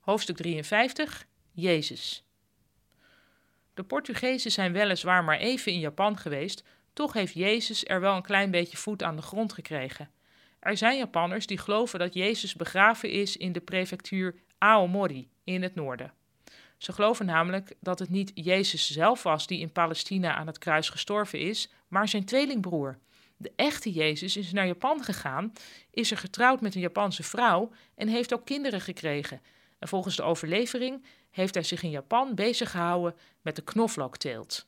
Hoofdstuk 53 Jezus De Portugezen zijn weliswaar maar even in Japan geweest, toch heeft Jezus er wel een klein beetje voet aan de grond gekregen. Er zijn Japanners die geloven dat Jezus begraven is in de prefectuur Aomori in het noorden. Ze geloven namelijk dat het niet Jezus zelf was die in Palestina aan het kruis gestorven is, maar zijn tweelingbroer. De echte Jezus is naar Japan gegaan, is er getrouwd met een Japanse vrouw en heeft ook kinderen gekregen. En volgens de overlevering heeft hij zich in Japan bezig gehouden met de knoflookteelt.